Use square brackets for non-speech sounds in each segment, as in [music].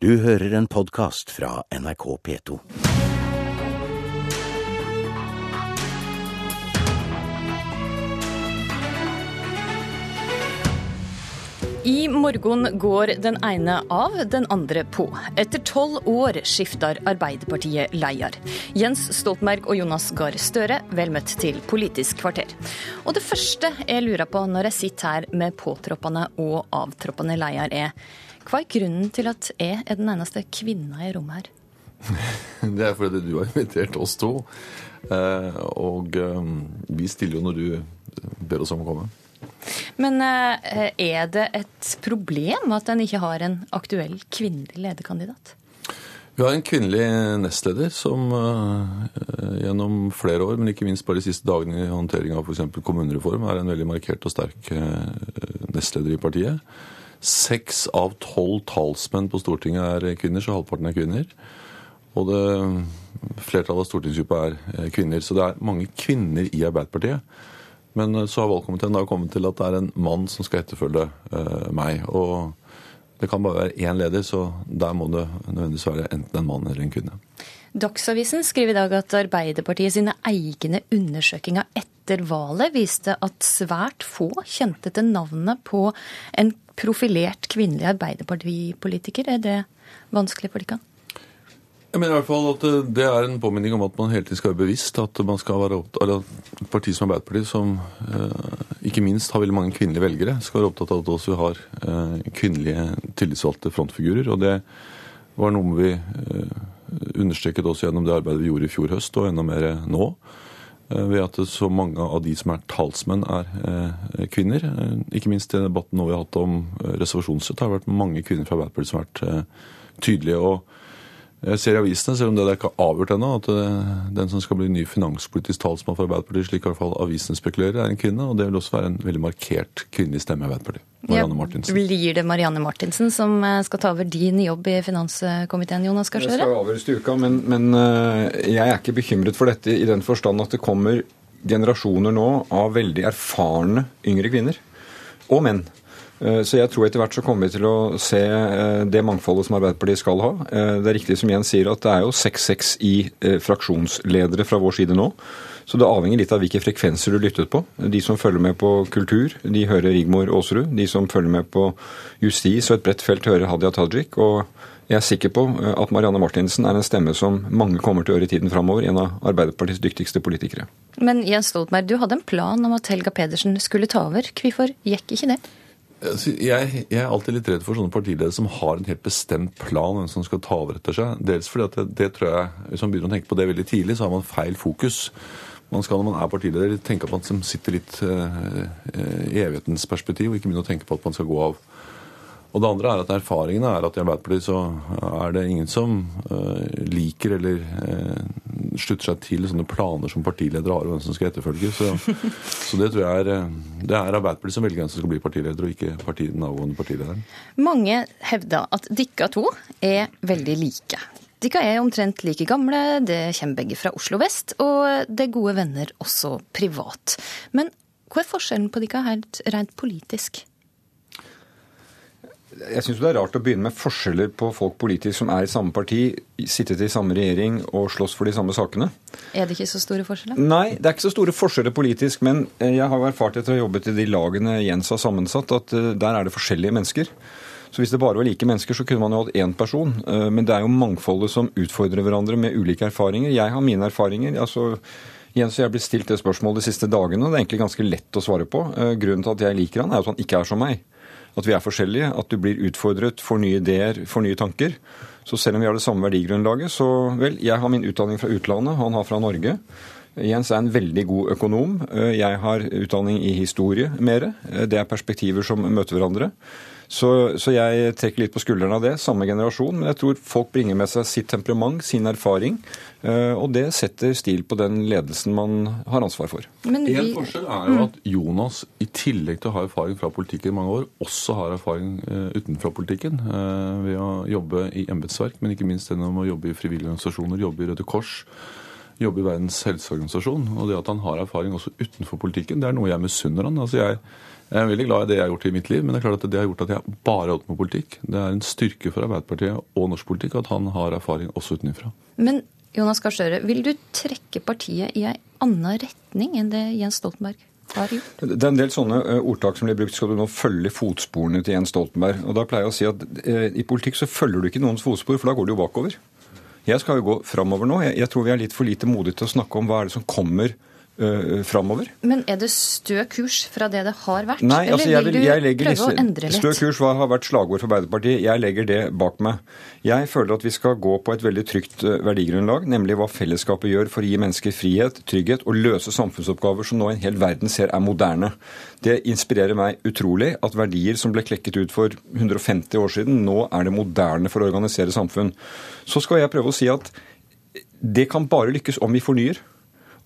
Du hører en podkast fra NRK P2. I morgen går den ene av, den andre på. Etter tolv år skifter Arbeiderpartiet leder. Jens Stoltenberg og Jonas Gahr Støre, vel møtt til Politisk kvarter. Og det første jeg lurer på når jeg sitter her med påtroppende og avtroppende leder, er hva er grunnen til at jeg er den eneste kvinna i rommet her? [laughs] Det er fordi du har invitert oss to. Eh, og eh, vi stiller jo når du ber oss om å komme. Men eh, er det et problem at en ikke har en aktuell kvinnelig lederkandidat? Vi har en kvinnelig nestleder som gjennom flere år, men ikke minst bare de siste dagene i håndtering av f.eks. kommunereform, er en veldig markert og sterk nestleder i partiet. Seks av tolv talsmenn på Stortinget er kvinner, så halvparten er kvinner. Og det, flertallet av stortingsgruppa er kvinner. Så det er mange kvinner i Arbeiderpartiet. Men så har valgkomiteen da kommet til at det er en mann som skal etterfølge uh, meg. Og det kan bare være én leder, så der må det nødvendigvis være enten en mann eller en kvinne. Dagsavisen skriver i dag at Arbeiderpartiet sine egne undersøkelser etter valget viste at svært få kjente til navnet på en profilert kvinnelig Arbeiderpartipolitiker. Er det vanskelig for dere? Jeg mener i hvert fall at Det er en påminning om at man hele tiden skal være bevisst at man skal være opptatt, et parti som Arbeiderpartiet, som eh, ikke minst har veldig mange kvinnelige velgere, skal være opptatt av at også vi har eh, kvinnelige tillitsvalgte frontfigurer. og Det var noe vi eh, understreket også gjennom det arbeidet vi gjorde i fjor høst, og enda mer nå. Ved at så mange av de som er talsmenn, er kvinner. Ikke minst i debatten nå vi har hatt om reservasjonsrett, har det vært mange kvinner fra Arbeiderpartiet som har vært tydelige. og jeg ser i avisene, selv om det er ikke avgjort ennå, at den som skal bli ny finanspolitisk talsmann for Arbeiderpartiet, slik i hvert fall avisene spekulerer, er en kvinne. Og det vil også være en veldig markert kvinnelig stemme i Arbeiderpartiet. Marianne Martinsen. Blir det Marianne Martinsen som eh, skal ta over din jobb i finanskomiteen, Jonas Gahr Støre? Det skal avgjøres til uka, men, men eh, jeg er ikke bekymret for dette i den forstand at det kommer generasjoner nå av veldig erfarne yngre kvinner. Og menn Eh, så jeg tror etter hvert så kommer vi til å se eh, det mangfoldet som Arbeiderpartiet skal ha. Eh, det er riktig som Jens sier at det er jo 6-6 i fraksjonsledere fra vår side nå. Så det avhenger litt av hvilke frekvenser du lyttet på. De som følger med på kultur, de hører Rigmor Aasrud. De som følger med på justis og et bredt felt, hører Hadia Tajik. Og jeg er sikker på at Marianne Martinsen er en stemme som mange kommer til å høre i tiden framover. En av Arbeiderpartiets dyktigste politikere. Men Jens Stoltenberg, du hadde en plan om at Helga Pedersen skulle ta over. Hvorfor gikk ikke det? Jeg, jeg, er alltid litt redd for sånne partiledere som har en helt bestemt plan hvem som skal ta over etter seg. Dels fordi at det, det, tror jeg, Hvis man begynner å tenke på det veldig tidlig, så har man feil fokus. Man skal når man er partileder, tenke på at man sitter litt uh, i evighetens perspektiv, og ikke begynne å tenke på at man skal gå av. Og det andre er at erfaringene er at i Arbeiderpartiet så er det ingen som uh, liker eller uh, slutter seg til sånne planer som partiledere har, og hvem som skal etterfølge. Så, [laughs] så, det tror jeg er, det er Arbeiderpartiet som velger hvem som skal bli partileder, og ikke parti, den avgående partilederen. Mange hevder at dere to er veldig like. Dere er omtrent like gamle, det kommer begge fra Oslo vest, og det er gode venner også privat. Men hva er forskjellen på dere helt rent politisk? Jeg syns det er rart å begynne med forskjeller på folk politisk som er i samme parti, sittet i samme regjering og slåss for de samme sakene. Er det ikke så store forskjeller? Nei, det er ikke så store forskjeller politisk. Men eh, jeg har erfart etter å ha jobbet i de lagene Jens har sammensatt, at eh, der er det forskjellige mennesker. Så hvis det bare var like mennesker, så kunne man jo hatt én person. Eh, men det er jo mangfoldet som utfordrer hverandre med ulike erfaringer. Jeg har mine erfaringer. altså Jens og jeg blitt stilt det spørsmålet de siste dagene, og det er egentlig ganske lett å svare på. Grunnen til at jeg liker han, er at han ikke er som meg at vi er forskjellige, at du blir utfordret, får nye ideer, får nye tanker. Så selv om vi har det samme verdigrunnlaget, så vel, jeg har min utdanning fra utlandet, han har fra Norge. Jens er en veldig god økonom. Jeg har utdanning i historie mer. Det er perspektiver som møter hverandre. Så, så, jeg trekker litt på skuldrene av det. Samme generasjon. Men jeg tror folk bringer med seg sitt temperament, sin erfaring. Eh, og det setter stil på den ledelsen man har ansvar for. Men vi... En forskjell er jo at Jonas, i tillegg til å ha erfaring fra politikken i mange år, også har erfaring uh, utenfra politikken. Uh, ved å jobbe i embetsverk, men ikke minst gjennom å jobbe i frivillige organisasjoner, jobbe i Røde Kors jobbe i Verdens helseorganisasjon. Og det at han har erfaring også utenfor politikken, det er noe jeg misunner han. Altså jeg Jeg er veldig glad i det jeg har gjort i mitt liv, men det er klart at det har gjort at jeg bare har holdt med politikk. Det er en styrke for Arbeiderpartiet og norsk politikk at han har erfaring også utenfra. Men Jonas Gahr Støre, vil du trekke partiet i ei anna retning enn det Jens Stoltenberg har gjort? Det er en del sånne eh, ordtak som blir brukt. Skal du nå følge fotsporene til Jens Stoltenberg? Og da pleier jeg å si at eh, i politikk så følger du ikke noens fotspor, for da går du jo bakover. Jeg skal jo gå framover nå. Jeg tror vi er litt for lite modige til å snakke om hva er det som kommer uh, framover. Men er det stø kurs fra det det har vært? Nei, altså Eller vil, vil jeg du prøve prøve å endre litt? Stø kurs har vært slagord for Arbeiderpartiet. Jeg legger det bak meg. Jeg føler at vi skal gå på et veldig trygt eh, verdigrunnlag, nemlig hva fellesskapet gjør for å gi mennesker frihet, trygghet og løse samfunnsoppgaver som nå en hel verden ser er moderne. Det inspirerer meg utrolig at verdier som ble klekket ut for 150 år siden, nå er det moderne for å organisere samfunn. Så skal jeg prøve å si at det kan bare lykkes om vi fornyer.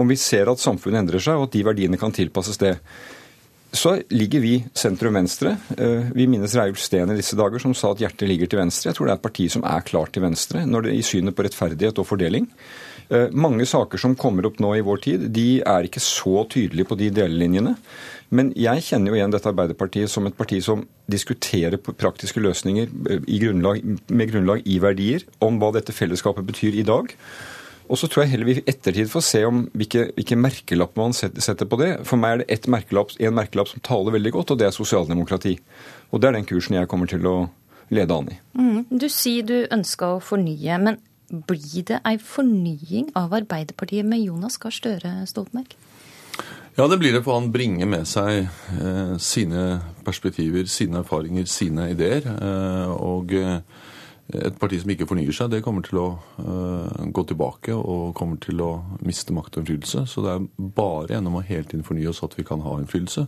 Om vi ser at samfunnet endrer seg, og at de verdiene kan tilpasses det. Så ligger vi sentrum-venstre. Eh, Vi minnes Reiulf Steen i disse dager, som sa at hjertet ligger til venstre. Jeg tror det er et parti som er klart til venstre når det, i synet på rettferdighet og fordeling. Eh, Mange saker som kommer opp nå i vår tid, de er ikke så tydelige på de delelinjene. Men jeg kjenner jo igjen dette Arbeiderpartiet som et parti som diskuterer praktiske løsninger eh, grunnlag, med grunnlag i verdier, om hva dette fellesskapet betyr i dag. Og så tror jeg heller vi i ettertid får se om hvilke, hvilke merkelapp man setter, på det. For meg er det ett merkelapp, en merkelapp som taler veldig godt, og det er sosialdemokrati. Og det er den kursen jeg kommer til å lede an i. Mm, Du sier du ønsker å fornye, men blir det ei fornying av Arbeiderpartiet med Jonas Gahr Støre Stoltenberg? Ja, det blir det, for han bringer med seg eh, sine perspektiver, sine erfaringer, sine ideer. Eh, og eh, et parti som ikke fornyer seg, det kommer til å uh, gå tilbake og kommer til å miste makt og innflytelse. Så det er bare gjennom å hele tiden fornye oss at vi kan ha innflytelse.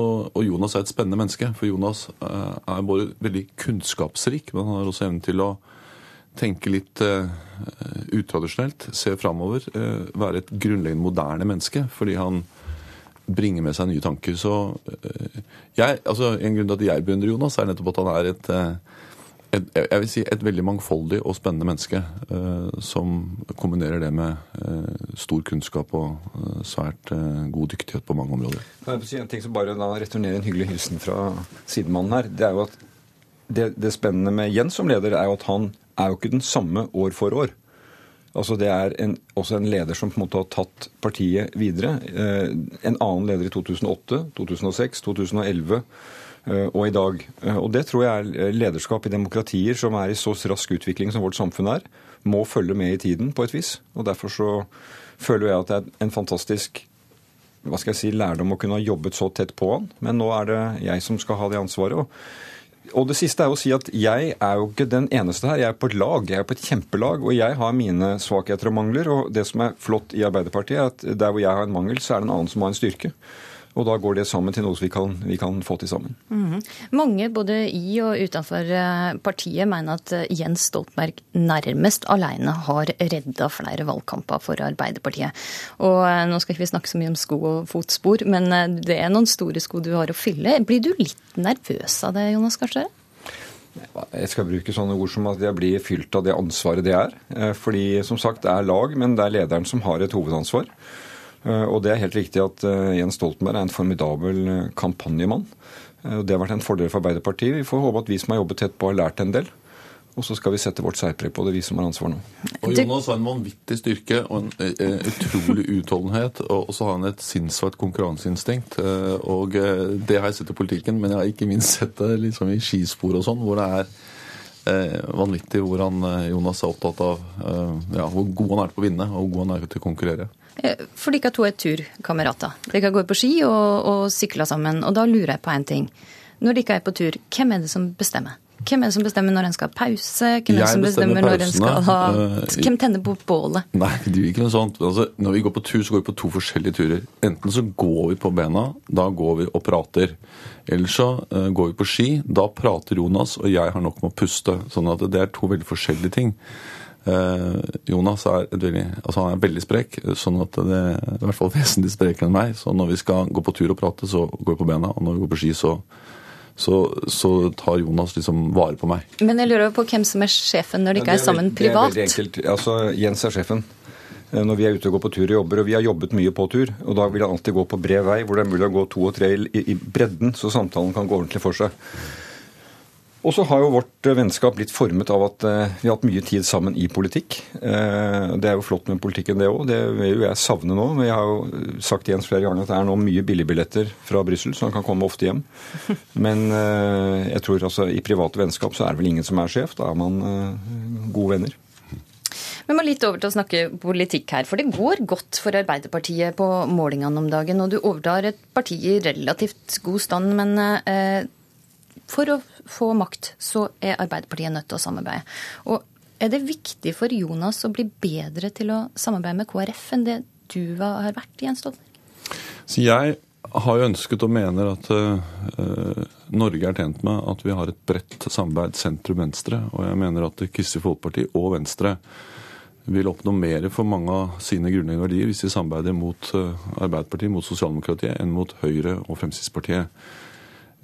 Og, og Jonas er et spennende menneske, for Jonas uh, er både veldig kunnskapsrik, men han har også evnen til å tenke litt uh, utradisjonelt, se framover, være et grunnleggende moderne menneske, fordi han bringer med seg nye tanker. Så jeg, altså En grunn til at jeg beundrer Jonas, er nettopp at han er et, et jeg vil si et veldig mangfoldig og spennende menneske eh, som kombinerer det med eh, stor kunnskap og eh, svært god dyktighet på mange områder. Kan jeg si en ting som bare da returnerer en hyggelig hilsen fra sidemannen her. Det er jo at det, det spennende med Jens som leder, er jo at han er jo ikke den samme år for år. Altså Det er en, også en leder som på en måte har tatt partiet videre. Eh, en annen leder i 2008, 2006, 2011 eh, og i dag. Eh, og Det tror jeg er lederskap i demokratier som er i så rask utvikling som vårt samfunn er, må følge med i tiden på et vis. Og Derfor så føler jeg at det er en fantastisk hva skal jeg si, lærdom å kunne ha jobbet så tett på han. Men nå er det jeg som skal ha det ansvaret. og det siste er å si at jeg er jo ikke den eneste her. Jeg er på et lag, jeg er på et kjempelag, og jeg har mine svakheter og mangler. Og det som er flott i Arbeiderpartiet, er at der hvor jeg har en mangel, så er det en annen som har en styrke. Og da går det sammen til noe som vi kan, vi kan få til sammen. Mange både i og utenfor eh, partiet mener at eh, Jens Stoltenberg nærmest alene har redda flere valgkamper for Arbeiderpartiet. Og eh, nå skal ikke vi snakke så mye om sko og fotspor, men det er noen store sko du har å fylle. Blir du litt nervøs av det, Jonas Gahr Støre? Jeg skal bruke sånne ord som at jeg blir fylt av det ansvaret det er. Fordi som sagt, det er lag, men det er lederen som har et hovedansvar. Eh, Og det er helt riktig at eh, Jens Stoltenberg er en formidabel eh, kampanjemann. Det har vært en fordel for Arbeiderpartiet. Vi får håpe at vi som har jobbet tett på, har lært en del. Og så skal vi sette vårt særpreg på det, vi som har ansvar nå. Og Jonas har en vanvittig styrke og en utrolig utholdenhet. Og så har han et sinnssvakt konkurranseinstinkt. Og det har jeg sett i politikken, men jeg har ikke minst sett det liksom i skispor og sånn, hvor det er vanvittig hvor han, eh, Jonas er opptatt av ja, hvor god han er til å vinne, og hvor god han er til å konkurrere. Eh, For dere to er turkamerater. Dere går på ski og, og sykler sammen. Og da lurer jeg på én ting. Når dere er på tur, hvem er det som bestemmer? Hvem er det som bestemmer når en skal ha pause? Hvem er det som bestemmer når en skal ha eh, Hvem tenner på bålet? Nei, det gjør ikke noe sånt. Altså, når vi går på tur, så går vi på to forskjellige turer. Enten så går vi på bena, da går vi og prater. Eller så uh, går vi på ski, da prater Jonas, og jeg har nok med å puste. Sånn at det er to veldig forskjellige ting. Eh, Jonas er, et veldig, altså han er veldig sprek, sånn at det er i hvert fall [laughs] vesentlig sprekere enn meg. Så når vi skal gå på tur og prate, så går vi på bena, og når vi går på ski, så, så, så tar Jonas liksom vare på meg. Men jeg lurer på hvem som er sjefen når de Ja, er sammen privat. Det er veldig enkelt. Altså, Jens er sjefen. eh, når vi er ute og går på tur og jobber, og vi har jobbet mye på tur. Og da vil han alltid gå på bred vei, hvor det er mulig å gå to og tre i, i bredden, så samtalen kan gå ordentlig for seg. Og så har jo vårt eh, vennskap blitt formet av at eh, vi har hatt mye tid sammen i politikk. Eh, det er jo flott med politikken, det òg. Det vil jo jeg savne nå. Men jeg har jo sagt Jens flere ganger at det er nå mye billigbilletter fra Brussel, så han kan komme ofte hjem. [laughs] Men jeg tror altså i private vennskap så er det vel ingen som er sjef. Da er man gode venner. Vi må litt over til å snakke politikk her, for det går godt for Arbeiderpartiet på målingene om dagen. Og du overtar et parti i relativt god stand, men for å få makt, så er Arbeiderpartiet nødt til å samarbeide. Og er det viktig for Jonas å bli bedre til å samarbeide med KrF enn det du har vært, Jens Stoltenberg? Jeg har jo ønsket og mener at uh, Norge er tjent med at vi har et bredt samarbeid sentrum-venstre. Og jeg mener at Kristelig Folkeparti og Venstre vil oppnå mer for mange av sine grunnleggende verdier hvis de samarbeider mot uh, Arbeiderpartiet, mot sosialdemokratiet, enn mot Høyre og Fremskrittspartiet.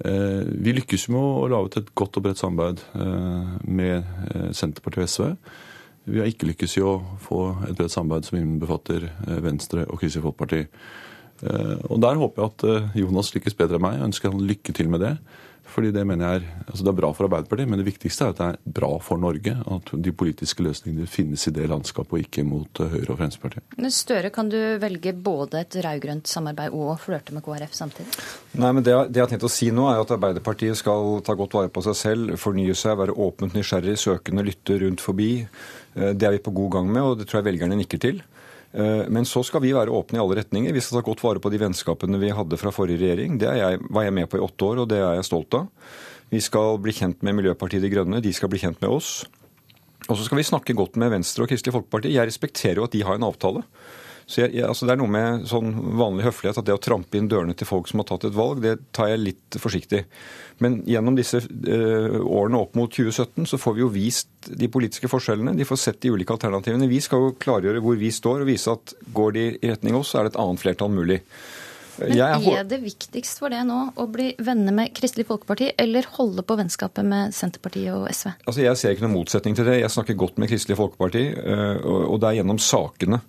Eh, vi lykkes med å lage et godt og bredt samarbeid eh, med eh, Senterpartiet og SV. Vi har ikke lykkes i å få et bredt samarbeid som innbefatter Venstre og Kristelig Folkeparti. Og Der håper jeg at Jonas lykkes bedre enn meg. Jeg ønsker han lykke til med det. Fordi Det mener jeg er, altså det er bra for Arbeiderpartiet, men det viktigste er at det er bra for Norge. At de politiske løsningene finnes i det landskapet, og ikke mot Høyre og Fremskrittspartiet. Støre, kan du velge både et rød-grønt samarbeid og flørte med KrF samtidig? Nei, men det, det, jeg har tenkt å si nå, er at Arbeiderpartiet skal ta godt vare på seg selv, fornye seg, være åpent nysgjerrig, søkende, lytte rundt forbi. Eh, det er vi på god gang med, og det tror jeg velgerne nikker til. Eh, men så skal vi være åpne i alle retninger. Vi skal ta godt vare på de vennskapene vi hadde fra forrige regjering. Det jeg, var jeg med på i åtte år, og det er jeg stolt av. Vi skal bli kjent med Miljøpartiet De Grønne, de skal bli kjent med oss. Og så skal vi snakke godt med Venstre og Kristelig Folkeparti. Jeg respekterer jo at de har en avtale. Så jeg, jeg, altså Det er noe med sånn vanlig høflighet at det å trampe inn dørene til folk som har tatt et valg, det tar jeg litt forsiktig. Men gjennom disse eh, årene opp mot 2017 så får vi jo vist de politiske forskjellene. De får sett de ulike alternativene. Vi skal jo klargjøre hvor vi står og vise at går de i retning oss, så er det et annet flertall mulig. Men er det viktigst for det nå å bli venner med Kristelig Folkeparti, eller holde på vennskapet med Senterpartiet og SV? Altså, Jeg ser ikke noen motsetning til det. Jeg snakker godt med Kristelig Folkeparti, eh, og det er gjennom sakene.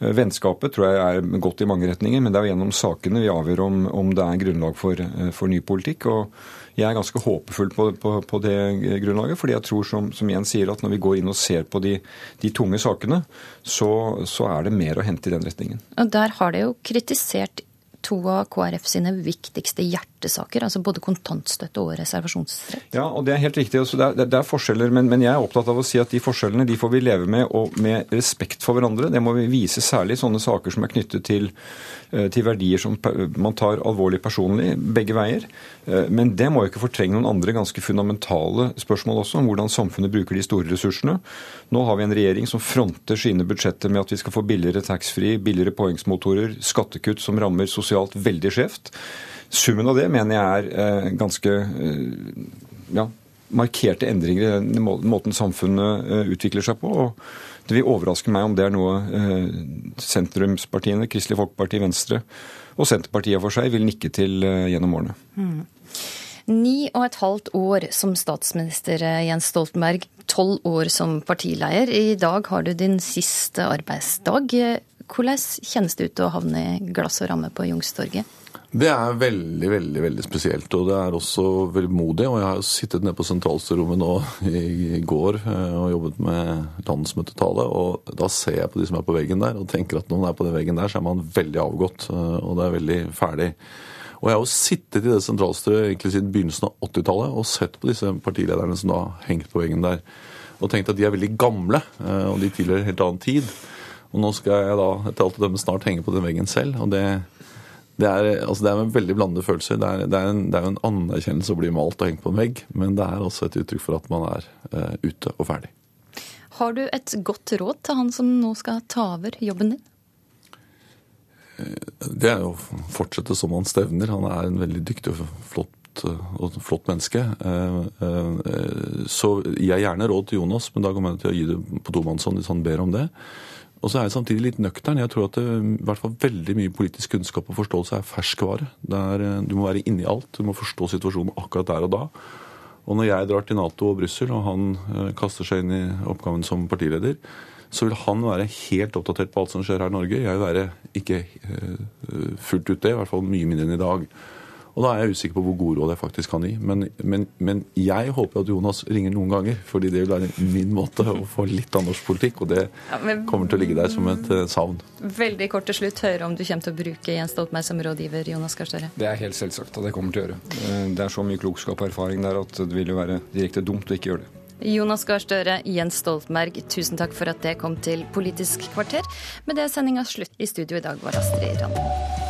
Eh, vennskapet tror jeg er godt i mange retninger, men det er gjennom sakene vi avgjør om, om det er grunnlag for, eh, for, ny politikk. og jeg er ganske håpefull på, på, på, det grunnlaget, fordi jeg tror som, som Jens sier, at når vi går inn og ser på de, de tunge sakene, så, så, er det mer å hente i den retningen. Og Der har det jo kritisert to av KrF sine viktigste hjertesaker, altså både kontantstøtte og reservasjonsrett? Ja, og det er helt riktig. Altså, det, er, det, er, forskjeller, men, men, jeg er opptatt av å si at de forskjellene de får vi leve med, og med respekt for hverandre. Det må vi vise særlig i sånne saker som er knyttet til, eh, til verdier som man tar alvorlig personlig, begge veier. Eh, men det må jo ikke fortrenge noen andre ganske fundamentale spørsmål også, om hvordan samfunnet bruker de store ressursene. Nå har vi en regjering som fronter sine budsjetter med at vi skal få billigere taxfree, billigere påhengsmotorer, skattekutt som rammer sosialt veldig skjevt. Summen av det mener jeg er eh, ganske eh, ja, markerte endringer i den måten samfunnet eh, utvikler seg på. og Det vil overraske meg om det er noe sentrumspartiene, Kristelig Folkeparti, Venstre og Senterpartiet for seg vil nikke til gjennom årene. Mm. Ni og et halvt år som statsminister, Jens Stoltenberg. Tolv år som partileder. I dag har du din siste arbeidsdag. Hvordan kjennes det ut å havne i glass og ramme på Youngstorget? Det er veldig veldig, veldig spesielt, og det er også velmodig. Og jeg har sittet nede på sentralstyrerommet nå i går eh, og jobbet med landsmøtetale. Og da ser jeg på de som er på veggen der, og tenker at når man er på den veggen der, så er man veldig avgått. Eh, og det er veldig ferdig. Og jeg har jo sittet i det sentralstyret egentlig siden begynnelsen av 80-tallet og sett på disse partilederne som da har hengt på veggen der, og tenkt at de er veldig gamle, eh, og de tilhører en helt annen tid. Og nå skal jeg da etter alt å dømme snart henge på den veggen selv. og det, det er, altså det er en veldig blandede følelser. Det er, det er, en, det er en anerkjennelse å bli malt og hengt på en vegg, men det er også et uttrykk for at man er uh, ute og ferdig. Har du et godt råd til han som nå skal ta over jobben din? Det er jo å fortsette som han stevner. Han er en veldig dyktig og flott, og flott menneske. Så jeg så gir gjerne råd til Jonas, men da kommer jeg til å gi det på tomannshånd hvis han ber om det. Og så er jeg samtidig litt nøktern. Jeg tror at det, i hvert fall veldig mye politisk kunnskap og forståelse er ferskvare. Er, eh, du må være inni alt. Du må forstå situasjonen akkurat der og da. Og når jeg drar til Nato og Brussel, og han kaster seg inn i oppgaven som partileder, så vil han være helt oppdatert på alt som skjer her i Norge. Jeg vil være ikke fullt ut det, i hvert fall mye mindre enn i dag. Og da er jeg usikker på hvor god råd jeg faktisk kan gi. Men, men, men, jeg håper at Jonas ringer noen ganger, fordi det vil være min måte å få litt av norsk politikk. Og det ja, men, kommer til å ligge der som et uh, savn. Veldig kort til slutt, høre om du kommer til å bruke Jens Stoltenberg som rådgiver, Jonas Gahr Støre? Det er helt selvsagt at jeg kommer til å gjøre. Eh, det er så mye klokskap og erfaring der at det vil jo være direkte dumt å ikke gjøre det. Jonas Gahr Støre, Jens Stoltenberg, tusen takk for at det kom til Politisk kvarter. Med det er sendinga slutt. I studio i dag var Astrid Randen.